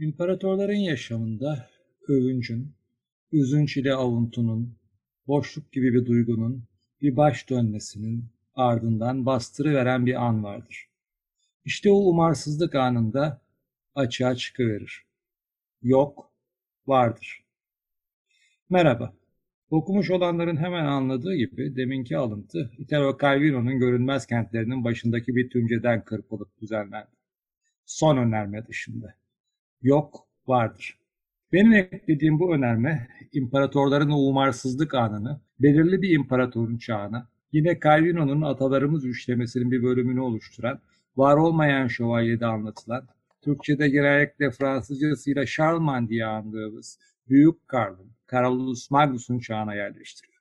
İmparatorların yaşamında övüncün, üzünç ile avuntunun, boşluk gibi bir duygunun bir baş dönmesinin ardından bastırıveren bir an vardır. İşte o umarsızlık anında açığa çıkıverir. Yok, vardır. Merhaba. Okumuş olanların hemen anladığı gibi deminki alıntı Italo Calvino'nun görünmez kentlerinin başındaki bir tümceden kırpılıp düzenlendi. Son önerme dışında. Yok, vardır. Benim eklediğim bu önerme, imparatorların umarsızlık anını, belirli bir imparatorun çağına, yine Calvino'nun atalarımız üçlemesinin bir bölümünü oluşturan, var olmayan şövalyede anlatılan, Türkçe'de genellikle Fransızcasıyla Charlemagne diye andığımız Büyük Karl'ın, Carolus Magnus'un çağına yerleştiriyor.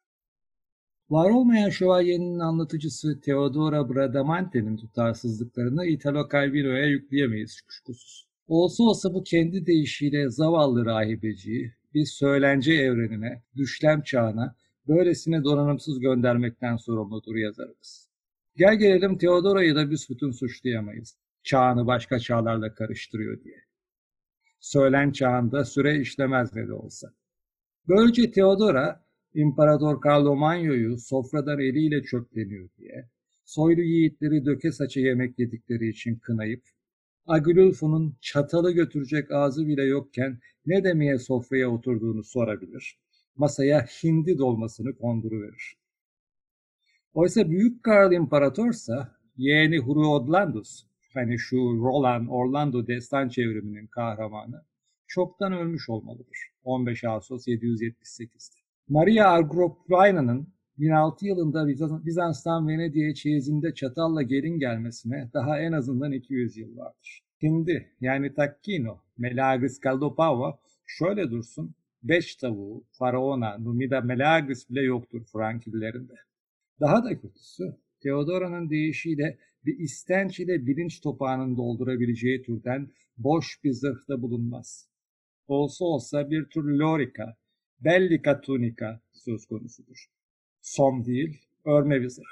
Var olmayan şövalyenin anlatıcısı Theodora Bradamante'nin tutarsızlıklarını Italo Calvino'ya yükleyemeyiz kuşkusuz. Olsa olsa bu kendi deyişiyle zavallı rahibeciyi bir söylence evrenine, düşlem çağına böylesine donanımsız göndermekten sorumludur yazarımız. Gel gelelim Theodora'yı da büsbütün suçlayamayız. Çağını başka çağlarla karıştırıyor diye. Söylen çağında süre işlemez ne de olsa. Böylece Theodora, İmparator Carlo Magno'yu sofradan eliyle çöpleniyor diye, soylu yiğitleri döke saça yemek yedikleri için kınayıp, Agülülfu'nun çatalı götürecek ağzı bile yokken ne demeye sofraya oturduğunu sorabilir. Masaya hindi dolmasını konduruverir. Oysa Büyük Karl İmparatorsa yeğeni Huruodlandus, hani şu Roland Orlando destan çevriminin kahramanı, çoktan ölmüş olmalıdır. 15 Ağustos 778'de. Maria Agrippina'nın 1006 yılında Bizans'tan Venedik'e çeyizinde çatalla gelin gelmesine daha en azından 200 yıl vardır. Şimdi yani Takkino, Melagris Caldopava şöyle dursun, beş tavuğu, Faraona, Numida Melagris bile yoktur Frankillerinde. Daha da kötüsü, Theodora'nın deyişiyle bir istenç ile bilinç topağının doldurabileceği türden boş bir zırhta bulunmaz. Olsa olsa bir tür lorika, bellica tunica söz konusudur. Som değil, örme zırh.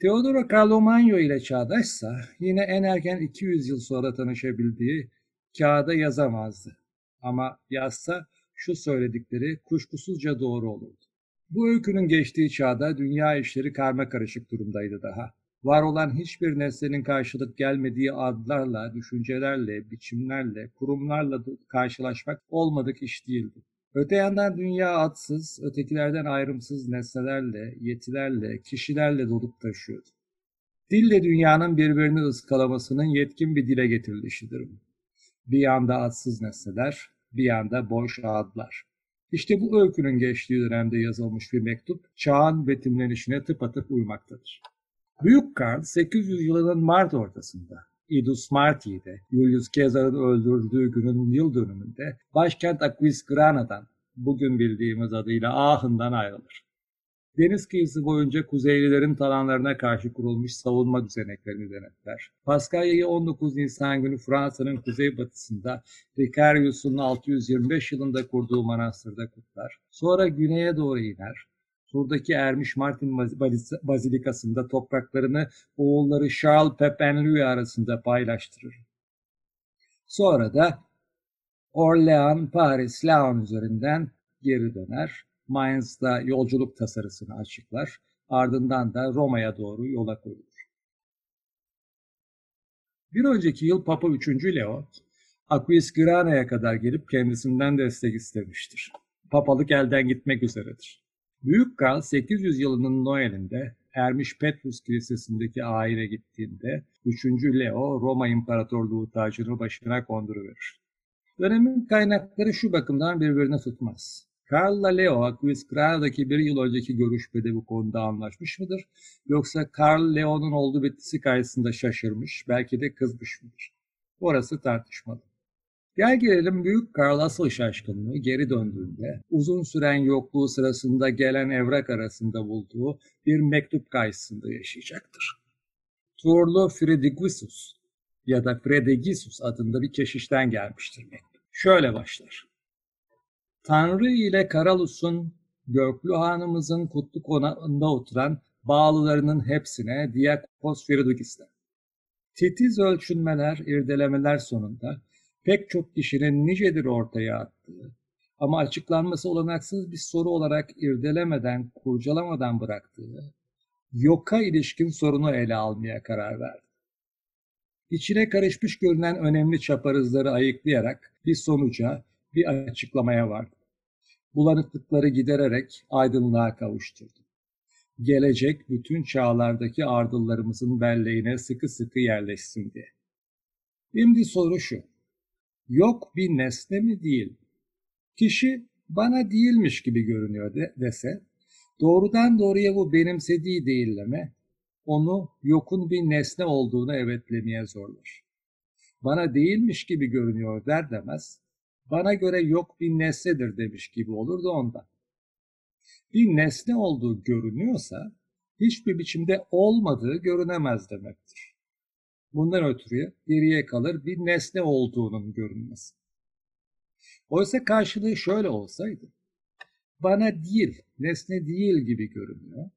Teodoro Carlomagno ile çağdaşsa yine en erken 200 yıl sonra tanışabildiği kağıda yazamazdı. Ama yazsa şu söyledikleri kuşkusuzca doğru olurdu. Bu öykünün geçtiği çağda dünya işleri karma karışık durumdaydı daha. Var olan hiçbir nesnenin karşılık gelmediği adlarla, düşüncelerle, biçimlerle, kurumlarla karşılaşmak olmadık iş değildi. Öte yandan dünya adsız, ötekilerden ayrımsız nesnelerle, yetilerle, kişilerle dolup taşıyordu. Dille dünyanın birbirini ıskalamasının yetkin bir dile getirilişidir bu. Bir yanda adsız nesneler, bir yanda boş adlar. İşte bu öykünün geçtiği dönemde yazılmış bir mektup, çağın betimlenişine tıpatıp uymaktadır. Büyük Karl 800 yılının Mart ortasında Idus Marti'de Julius Caesar'ın öldürüldüğü günün yıl dönümünde başkent Aquisgrana'dan bugün bildiğimiz adıyla Aachen'dan ayrılır. Deniz kıyısı boyunca Kuzeylilerin talanlarına karşı kurulmuş savunma düzeneklerini denetler. Paskalya'yı 19 Nisan günü Fransa'nın kuzeybatısında Ricarius'un 625 yılında kurduğu manastırda kutlar. Sonra güneye doğru iner. Tur'daki Ermiş Martin Bazilikası'nda topraklarını oğulları Charles Pepin Louis arasında paylaştırır. Sonra da Orleans, Paris, Laon üzerinden geri döner. Mainz'da yolculuk tasarısını açıklar. Ardından da Roma'ya doğru yola koyulur. Bir önceki yıl Papa 3. Leo, Aquisgrana'ya kadar gelip kendisinden destek istemiştir. Papalık elden gitmek üzeredir. Büyük Kral 800 yılının Noel'inde Ermiş Petrus Kilisesi'ndeki ayine gittiğinde 3. Leo Roma İmparatorluğu tacını başına konduruverir. Dönemin kaynakları şu bakımdan birbirine tutmaz. Karl'la Leo Aquisgrana'daki bir yıl önceki görüşmede bu konuda anlaşmış mıdır? Yoksa Karl Leo'nun olduğu bitisi karşısında şaşırmış, belki de kızmış mıdır? Orası tartışmalı. Gel gelelim Büyük Karl şaşkınlığı geri döndüğünde uzun süren yokluğu sırasında gelen evrak arasında bulduğu bir mektup karşısında yaşayacaktır. Turlu Fredegüsus ya da Fredegisus adında bir keşişten gelmiştir mektup. Şöyle başlar. Tanrı ile Karalus'un Göklü Hanımızın kutlu konağında oturan bağlılarının hepsine Diakos Feridugis'ten. Titiz ölçünmeler, irdelemeler sonunda pek çok kişinin nicedir ortaya attığı ama açıklanması olanaksız bir soru olarak irdelemeden, kurcalamadan bıraktığı yoka ilişkin sorunu ele almaya karar verdi. İçine karışmış görünen önemli çaparızları ayıklayarak bir sonuca, bir açıklamaya vardı. Bulanıklıkları gidererek aydınlığa kavuşturdu. Gelecek bütün çağlardaki ardıllarımızın belleğine sıkı sıkı yerleşsin diye. Şimdi soru şu. Yok bir nesne mi değil? Kişi bana değilmiş gibi görünüyor de, dese, doğrudan doğruya bu benimsediği değilleme, onu yokun bir nesne olduğunu evetlemeye zorlar. Bana değilmiş gibi görünüyor der demez, bana göre yok bir nesnedir demiş gibi olur da ondan. Bir nesne olduğu görünüyorsa, hiçbir biçimde olmadığı görünemez demektir. Bundan ötürü geriye kalır bir nesne olduğunun görünmesi. Oysa karşılığı şöyle olsaydı, bana değil, nesne değil gibi görünüyor.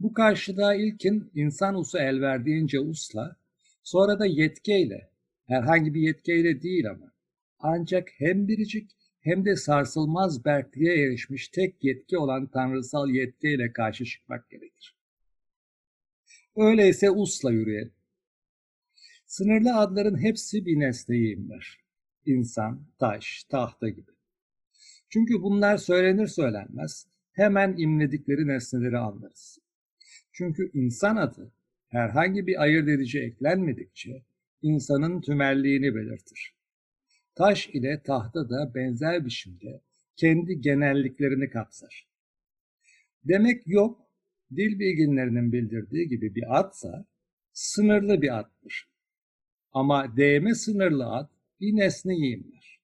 Bu karşılığa ilkin insan usu el verdiğince usla, sonra da yetkeyle, herhangi bir yetkeyle değil ama, ancak hem biricik hem de sarsılmaz berkliğe erişmiş tek yetki olan tanrısal yetkiyle karşı çıkmak gerekir. Öyleyse usla yürüyelim. Sınırlı adların hepsi bir nesneyimler. İnsan, taş, tahta gibi. Çünkü bunlar söylenir söylenmez hemen imledikleri nesneleri anlarız. Çünkü insan adı herhangi bir ayırt edici eklenmedikçe insanın tümelliğini belirtir. Taş ile tahta da benzer biçimde kendi genelliklerini kapsar. Demek yok, dil bilginlerinin bildirdiği gibi bir atsa sınırlı bir attır. Ama değme sınırlı at bir nesne yiyimler.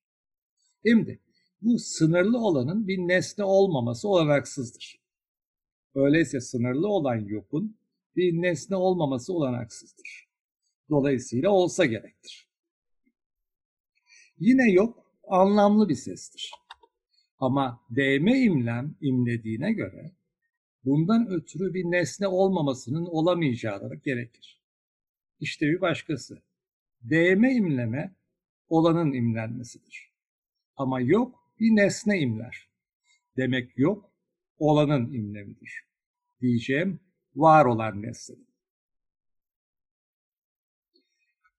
Şimdi bu sınırlı olanın bir nesne olmaması olanaksızdır. Öyleyse sınırlı olan yokun bir nesne olmaması olanaksızdır. Dolayısıyla olsa gerektir. Yine yok anlamlı bir sestir. Ama değme imlem imlediğine göre bundan ötürü bir nesne olmamasının olamayacağı gerekir. İşte bir başkası. Değme imleme olanın imlenmesidir. Ama yok bir nesne imler. Demek yok olanın imlemidir. Diyeceğim var olan nesnedir.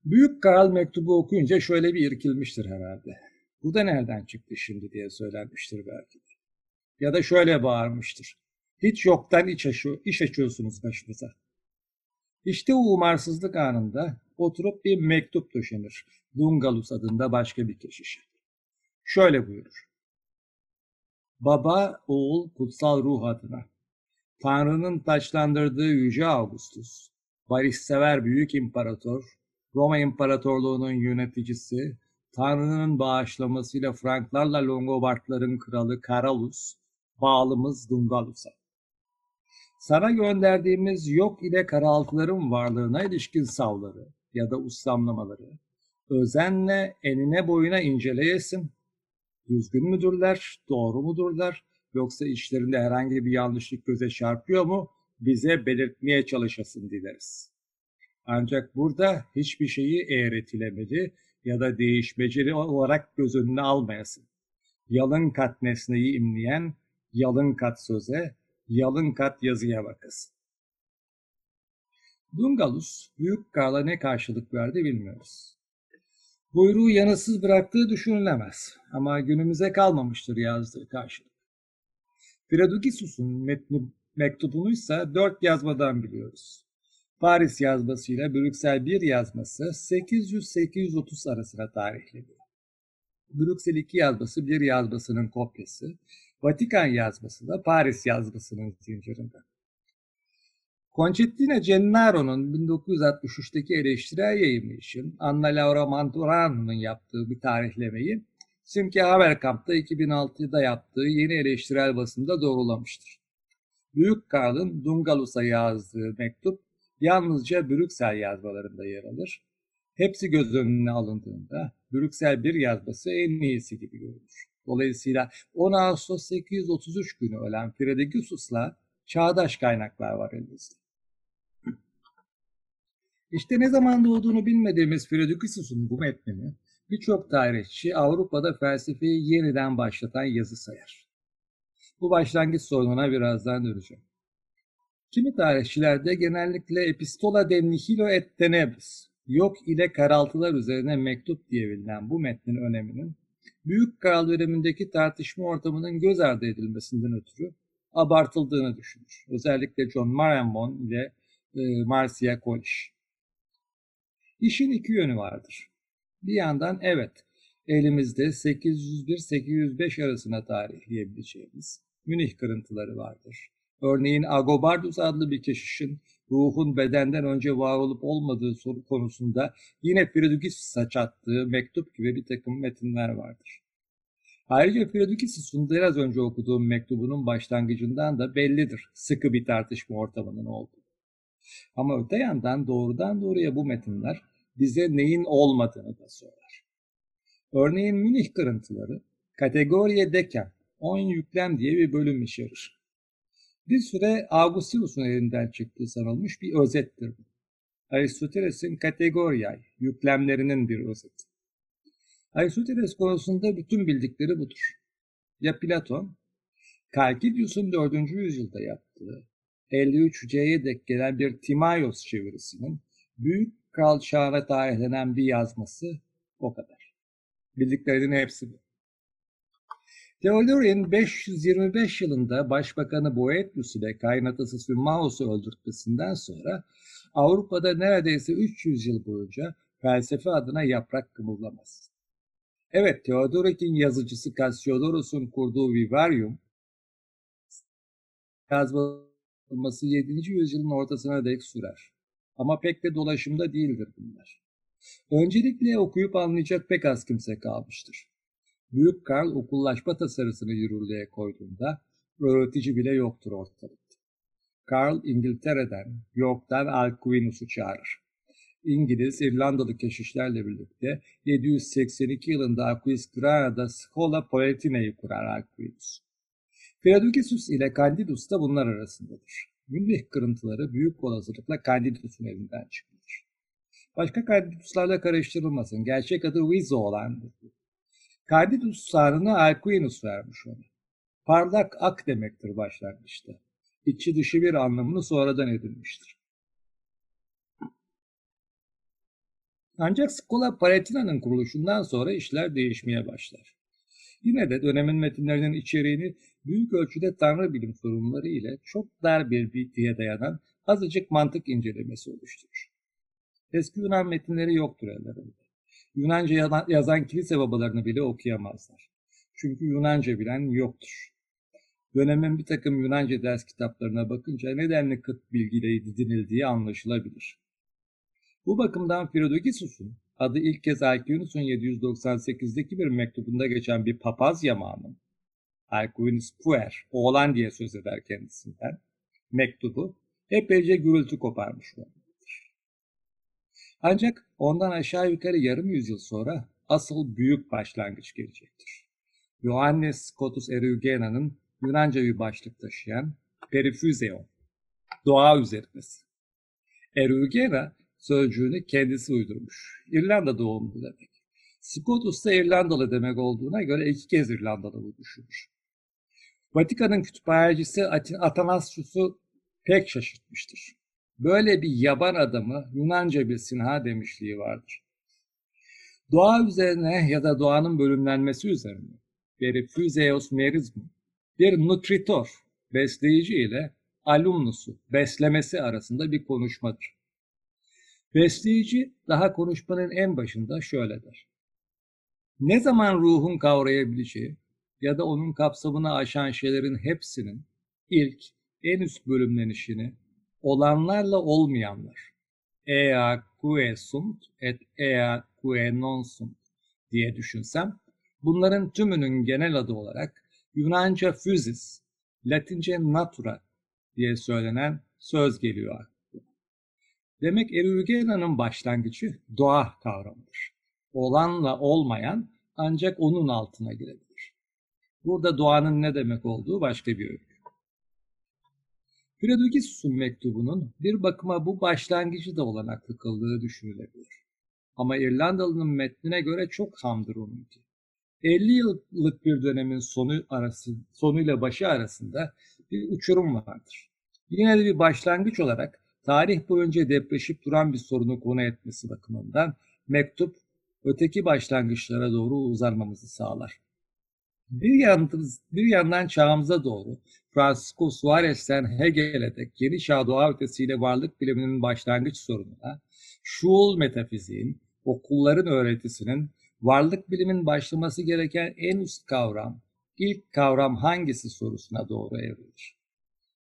Büyük Karl mektubu okuyunca şöyle bir irkilmiştir herhalde. Bu da nereden çıktı şimdi diye söylenmiştir belki de. Ya da şöyle bağırmıştır. Hiç yoktan iç, açıyor, iş açıyorsunuz başımıza. İşte o umarsızlık anında oturup bir mektup döşenir. Dungalus adında başka bir keşişe. Şöyle buyurur. Baba, oğul, kutsal ruh adına. Tanrı'nın taçlandırdığı Yüce Augustus, barışsever büyük imparator, Roma İmparatorluğu'nun yöneticisi, Tanrı'nın bağışlamasıyla Franklarla Longobardların kralı Karalus, bağlımız Dungalus'a. Sana gönderdiğimiz yok ile karaltıların varlığına ilişkin savları ya da uslamlamaları özenle enine boyuna inceleyesin. Düzgün müdürler, doğru mudurlar yoksa işlerinde herhangi bir yanlışlık göze çarpıyor mu bize belirtmeye çalışasın dileriz. Ancak burada hiçbir şeyi eğretilemeli ya da değişmeceli olarak göz önüne almayasın. Yalın kat nesneyi imleyen, yalın kat söze, yalın kat yazıya bakasın. Dungalus, Büyük Karl'a ne karşılık verdi bilmiyoruz. Buyruğu yanısız bıraktığı düşünülemez ama günümüze kalmamıştır yazdığı karşılık. Fredugisus'un metni mektubunu ise dört yazmadan biliyoruz. Paris yazmasıyla Brüksel 1 yazması 800-830 arasına tarihleniyor. Brüksel 2 yazması bir yazmasının kopyası, Vatikan yazması da Paris yazmasının zincirinde. Concettina Gennaro'nun 1963'teki eleştirel yayımı için Anna Laura Manturano'nun yaptığı bir tarihlemeyi Simke Haberkamp'ta 2006'da yaptığı yeni eleştirel basında doğrulamıştır. Büyük Karl'ın Dungalus'a yazdığı mektup yalnızca Brüksel yazmalarında yer alır. Hepsi göz önüne alındığında Brüksel bir yazması en iyisi gibi görünür. Dolayısıyla 10 Ağustos 833 günü ölen Fredegüsus'la çağdaş kaynaklar var elimizde. İşte ne zaman doğduğunu bilmediğimiz Fredegüsus'un bu metnini birçok tarihçi Avrupa'da felsefeyi yeniden başlatan yazı sayar. Bu başlangıç sorununa birazdan döneceğim. Kimi tarihçilerde genellikle Epistola de Nihilo et Tenebris, yok ile karaltılar üzerine mektup diye bilinen bu metnin öneminin, Büyük Kral dönemindeki tartışma ortamının göz ardı edilmesinden ötürü abartıldığını düşünür. Özellikle John Maranbon ile e, Marcia Kolisch. İşin iki yönü vardır. Bir yandan evet, elimizde 801-805 arasına tarihleyebileceğimiz Münih kırıntıları vardır. Örneğin Agobardus adlı bir keşişin ruhun bedenden önce var olup olmadığı soru konusunda yine Fridukissus'a çattığı mektup gibi bir takım metinler vardır. Ayrıca Fridukissus'un biraz önce okuduğum mektubunun başlangıcından da bellidir sıkı bir tartışma ortamının olduğu. Ama öte yandan doğrudan doğruya bu metinler bize neyin olmadığını da söyler. Örneğin Münih kırıntıları kategoriye deken 10 yüklem diye bir bölüm içerir. Bir süre Augustinus'un elinden çıktığı sanılmış bir özettir bu. Aristoteles'in kategoriyay, yüklemlerinin bir özeti. Aristoteles konusunda bütün bildikleri budur. Ya Platon, Kalkidius'un 4. yüzyılda yaptığı 53C'ye dek gelen bir Timaios çevirisinin büyük kral çağına tarihlenen bir yazması o kadar. Bildiklerinin hepsi bu. Theodorian 525 yılında Başbakanı Boethius ile kaynatası Symmaus'u öldürtmesinden sonra Avrupa'da neredeyse 300 yıl boyunca felsefe adına yaprak kımıldamaz. Evet, Theodoric'in yazıcısı Cassiodorus'un kurduğu Vivarium yazılması 7. yüzyılın ortasına dek sürer. Ama pek de dolaşımda değildir bunlar. Öncelikle okuyup anlayacak pek az kimse kalmıştır. Büyük Karl okullaşma tasarısını yürürlüğe koyduğunda öğretici bile yoktur ortalıkta. Karl İngiltere'den, York'tan Alcuinus'u çağırır. İngiliz, İrlandalı keşişlerle birlikte 782 yılında Aquisgrana'da Schola Palatina'yı kurar Alcuinus. Fredugisus ile Candidus da bunlar arasındadır. Münih kırıntıları büyük olasılıkla Candidus'un elinden çıkmıştır. Başka Candidus'larla karıştırılmasın. Gerçek adı Vizo olandır. Candidus sarını Alcuinus vermiş ona. Parlak ak demektir başlangıçta. İçi dışı bir anlamını sonradan edinmiştir. Ancak Schola Palatina'nın kuruluşundan sonra işler değişmeye başlar. Yine de dönemin metinlerinin içeriğini büyük ölçüde tanrı bilim sorunları ile çok dar bir bilgiye dayanan azıcık mantık incelemesi oluşturur. Eski Yunan metinleri yoktur ellerinde. Yunanca yazan kilise babalarını bile okuyamazlar. Çünkü Yunanca bilen yoktur. Dönemin bir takım Yunanca ders kitaplarına bakınca nedenli kıt bilgiyle didinildiği anlaşılabilir. Bu bakımdan Filodokisus'un adı ilk kez Alcuinus'un 798'deki bir mektubunda geçen bir papaz yamağının Alcuinus Puer, oğlan diye söz eder kendisinden, mektubu epeyce gürültü koparmış olmalıdır. Ancak ondan aşağı yukarı yarım yüzyıl sonra asıl büyük başlangıç gelecektir. Johannes Scotus Eriugena'nın Yunanca bir başlık taşıyan Perifüzeon, doğa üzerinesi. Eriugena sözcüğünü kendisi uydurmuş. İrlanda doğumlu demek. Scotus da İrlandalı demek olduğuna göre iki kez İrlandalı bu düşünmüş. Vatikan'ın kütüphanecisi Atanasius'u pek şaşırtmıştır. Böyle bir yaban adamı Yunanca bilsin ha demişliği vardır. Doğa üzerine ya da doğanın bölümlenmesi üzerine Perifüzeos merizmu bir nutritor, besleyici ile alumnusu, beslemesi arasında bir konuşmadır. Besleyici daha konuşmanın en başında şöyle der. Ne zaman ruhun kavrayabileceği ya da onun kapsamını aşan şeylerin hepsinin ilk, en üst bölümlenişini olanlarla olmayanlar, ea quae sunt et ea quae non sunt diye düşünsem, bunların tümünün genel adı olarak Yunanca physis, Latince natura diye söylenen söz geliyor Demek Eriugena'nın başlangıcı doğa kavramıdır. Olanla olmayan ancak onun altına girebilir. Burada doğanın ne demek olduğu başka bir öykü. Fredogisus'un mektubunun bir bakıma bu başlangıcı da olanaklı kıldığı düşünülebilir. Ama İrlandalı'nın metnine göre çok hamdır onunki. 50 yıllık bir dönemin sonu arası, sonuyla başı arasında bir uçurum vardır. Yine de bir başlangıç olarak tarih boyunca depreşip duran bir sorunu konu etmesi bakımından mektup öteki başlangıçlara doğru uzanmamızı sağlar. Bir, yandan, bir yandan çağımıza doğru Francisco Suarez'ten Hegel'e dek yeni çağ doğa ötesiyle varlık biliminin başlangıç sorununa, şuul metafiziğin, okulların öğretisinin, varlık bilimin başlaması gereken en üst kavram, ilk kavram hangisi sorusuna doğru evrilir.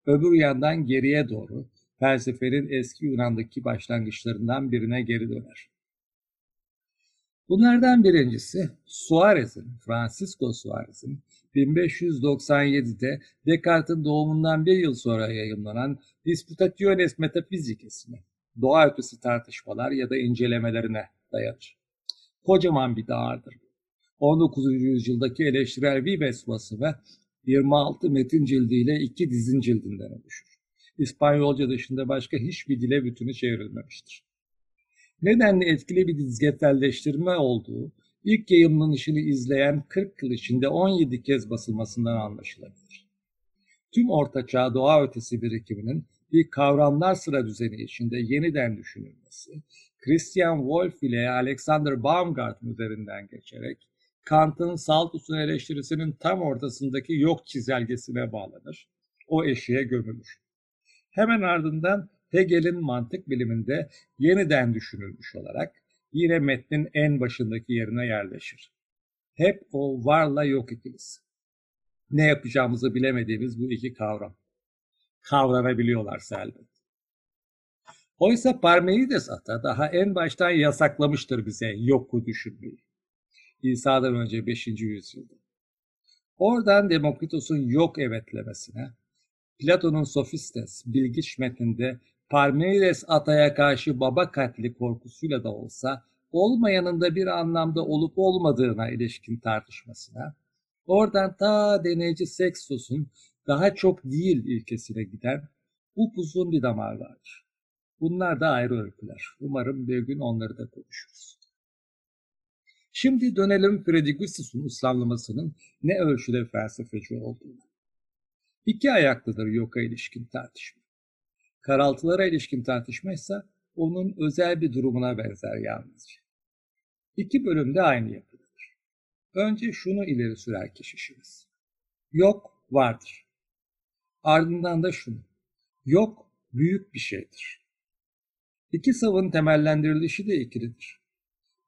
Öbür yandan geriye doğru felsefenin eski Yunan'daki başlangıçlarından birine geri döner. Bunlardan birincisi Suarez'in, Francisco Suarez'in 1597'de Descartes'in doğumundan bir yıl sonra yayınlanan Disputationes Metaphysices'ine, doğa ötesi tartışmalar ya da incelemelerine dayanır. Kocaman bir dağardır. 19. yüzyıldaki eleştirel Vives basımı 26 metin cildiyle iki dizin cildinden oluşur. İspanyolca dışında başka hiçbir dile bütünü çevrilmemiştir. Nedenle etkili bir dizgeselleştirme olduğu ilk yayınlanışını izleyen 40 yıl içinde 17 kez basılmasından anlaşılabilir. Tüm ortaçağ doğa ötesi birikiminin bir kavramlar sıra düzeni içinde yeniden düşünülmesi, Christian Wolff ile Alexander Baumgarten üzerinden geçerek Kant'ın Saltus'un eleştirisinin tam ortasındaki yok çizelgesine bağlanır. O eşiğe gömülür. Hemen ardından Hegel'in mantık biliminde yeniden düşünülmüş olarak yine metnin en başındaki yerine yerleşir. Hep o varla yok ikilisi. Ne yapacağımızı bilemediğimiz bu iki kavram. Kavranabiliyorlarsa elbet. Oysa Parmenides ata daha en baştan yasaklamıştır bize yoku düşünmeyi. İsa'dan önce 5. yüzyılda. Oradan Demokritos'un yok evetlemesine, Platon'un Sofistes, bilgiç metninde Parmenides ataya karşı baba katli korkusuyla da olsa olmayanın da bir anlamda olup olmadığına ilişkin tartışmasına, oradan ta deneyici Sextus'un daha çok değil ilkesine giden upuzun bir damar vardır. Bunlar da ayrı öyküler. Umarım bir gün onları da konuşuruz. Şimdi dönelim Fredigussus'un uslanlamasının ne ölçüde felsefeci olduğunu. İki ayaklıdır yoka ilişkin tartışma. Karaltılara ilişkin tartışma ise onun özel bir durumuna benzer yalnızca. İki bölümde aynı yapıdadır. Önce şunu ileri sürer keşişimiz. Yok vardır. Ardından da şunu. Yok büyük bir şeydir. İki savın temellendirilişi de ikilidir.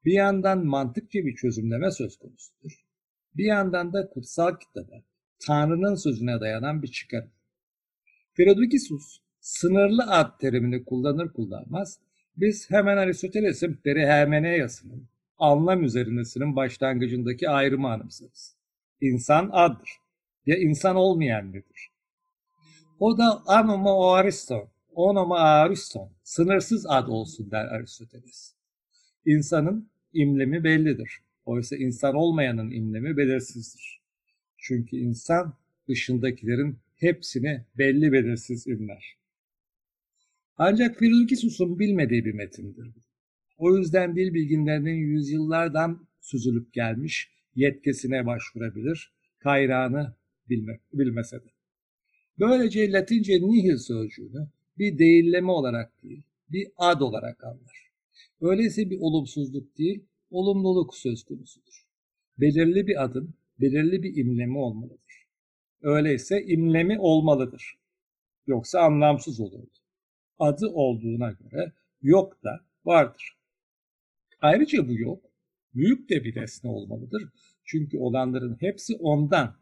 Bir yandan mantıkça bir çözümleme söz konusudur. Bir yandan da kutsal kitaba, Tanrı'nın sözüne dayanan bir çıkarım. Fredokisus sınırlı ad terimini kullanır kullanmaz biz hemen Aristoteles'in perihermeneyasının anlam üzerinesinin başlangıcındaki ayrımı anımsarız. İnsan addır. Ya insan olmayan nedir? O da anoma o ariston, onoma ariston, sınırsız ad olsun der Aristoteles. İnsanın imlemi bellidir. Oysa insan olmayanın imlemi belirsizdir. Çünkü insan dışındakilerin hepsini belli belirsiz imler. Ancak Firulkisus'un bilmediği bir metindir. O yüzden dil bilginlerinin yüzyıllardan süzülüp gelmiş yetkisine başvurabilir, kayrağını bilme, bilmese de. Böylece Latince nihil sözcüğünü bir değilleme olarak değil, bir ad olarak anlar. Öyleyse bir olumsuzluk değil, olumluluk söz konusudur. Belirli bir adın, belirli bir imlemi olmalıdır. Öyleyse imlemi olmalıdır. Yoksa anlamsız olurdu. Adı olduğuna göre yok da vardır. Ayrıca bu yok, büyük de bir nesne olmalıdır. Çünkü olanların hepsi ondan,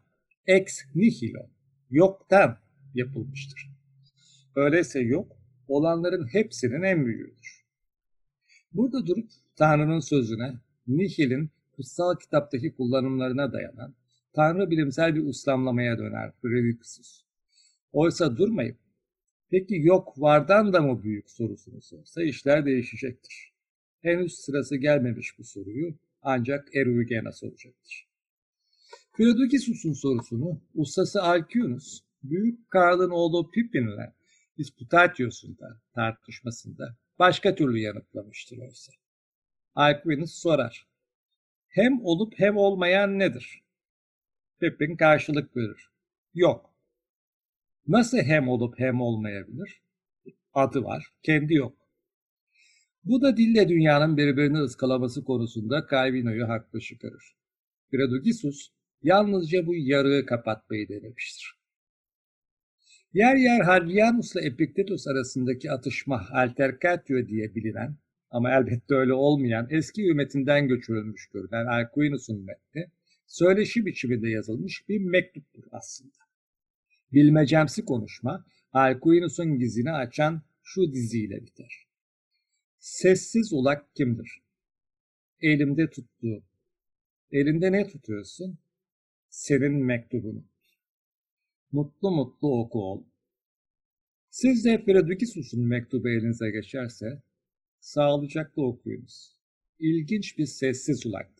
ex nihilo, yoktan yapılmıştır. Öyleyse yok, olanların hepsinin en büyüğüdür. Burada durup Tanrı'nın sözüne, nihilin kutsal kitaptaki kullanımlarına dayanan Tanrı bilimsel bir uslamlamaya döner Fredrikssus. Oysa durmayıp, peki yok vardan da mı büyük sorusunu sorsa işler değişecektir. Henüz sırası gelmemiş bu soruyu ancak Eruigena soracaktır. Theodokissus'un sorusunu ustası Alkyonus, Büyük Karl'ın oğlu Pippin'le Disputatius'un da tartışmasında başka türlü yanıtlamıştır oysa. Aquinas sorar. Hem olup hem olmayan nedir? Pepin karşılık verir. Yok. Nasıl hem olup hem olmayabilir? Adı var, kendi yok. Bu da dille dünyanın birbirini ıskalaması konusunda Calvino'yu haklı çıkarır. Tradugisus yalnızca bu yarığı kapatmayı denemiştir. Yer yer Hadrianus'la Epiktetus arasındaki atışma altercatio diye bilinen ama elbette öyle olmayan eski ümetinden göçürülmüş görülen Aquinos'un metni söyleşi biçiminde yazılmış bir mektuptur aslında. Bilmecemsi konuşma Aquinos'un gizini açan şu diziyle biter. Sessiz ulak kimdir? Elimde tuttuğu. Elinde ne tutuyorsun? Senin mektubunu. Mutlu mutlu oku ol. Siz de Fredukisus'un mektubu elinize geçerse sağlıcakla okuyunuz. İlginç bir sessiz ulaktır.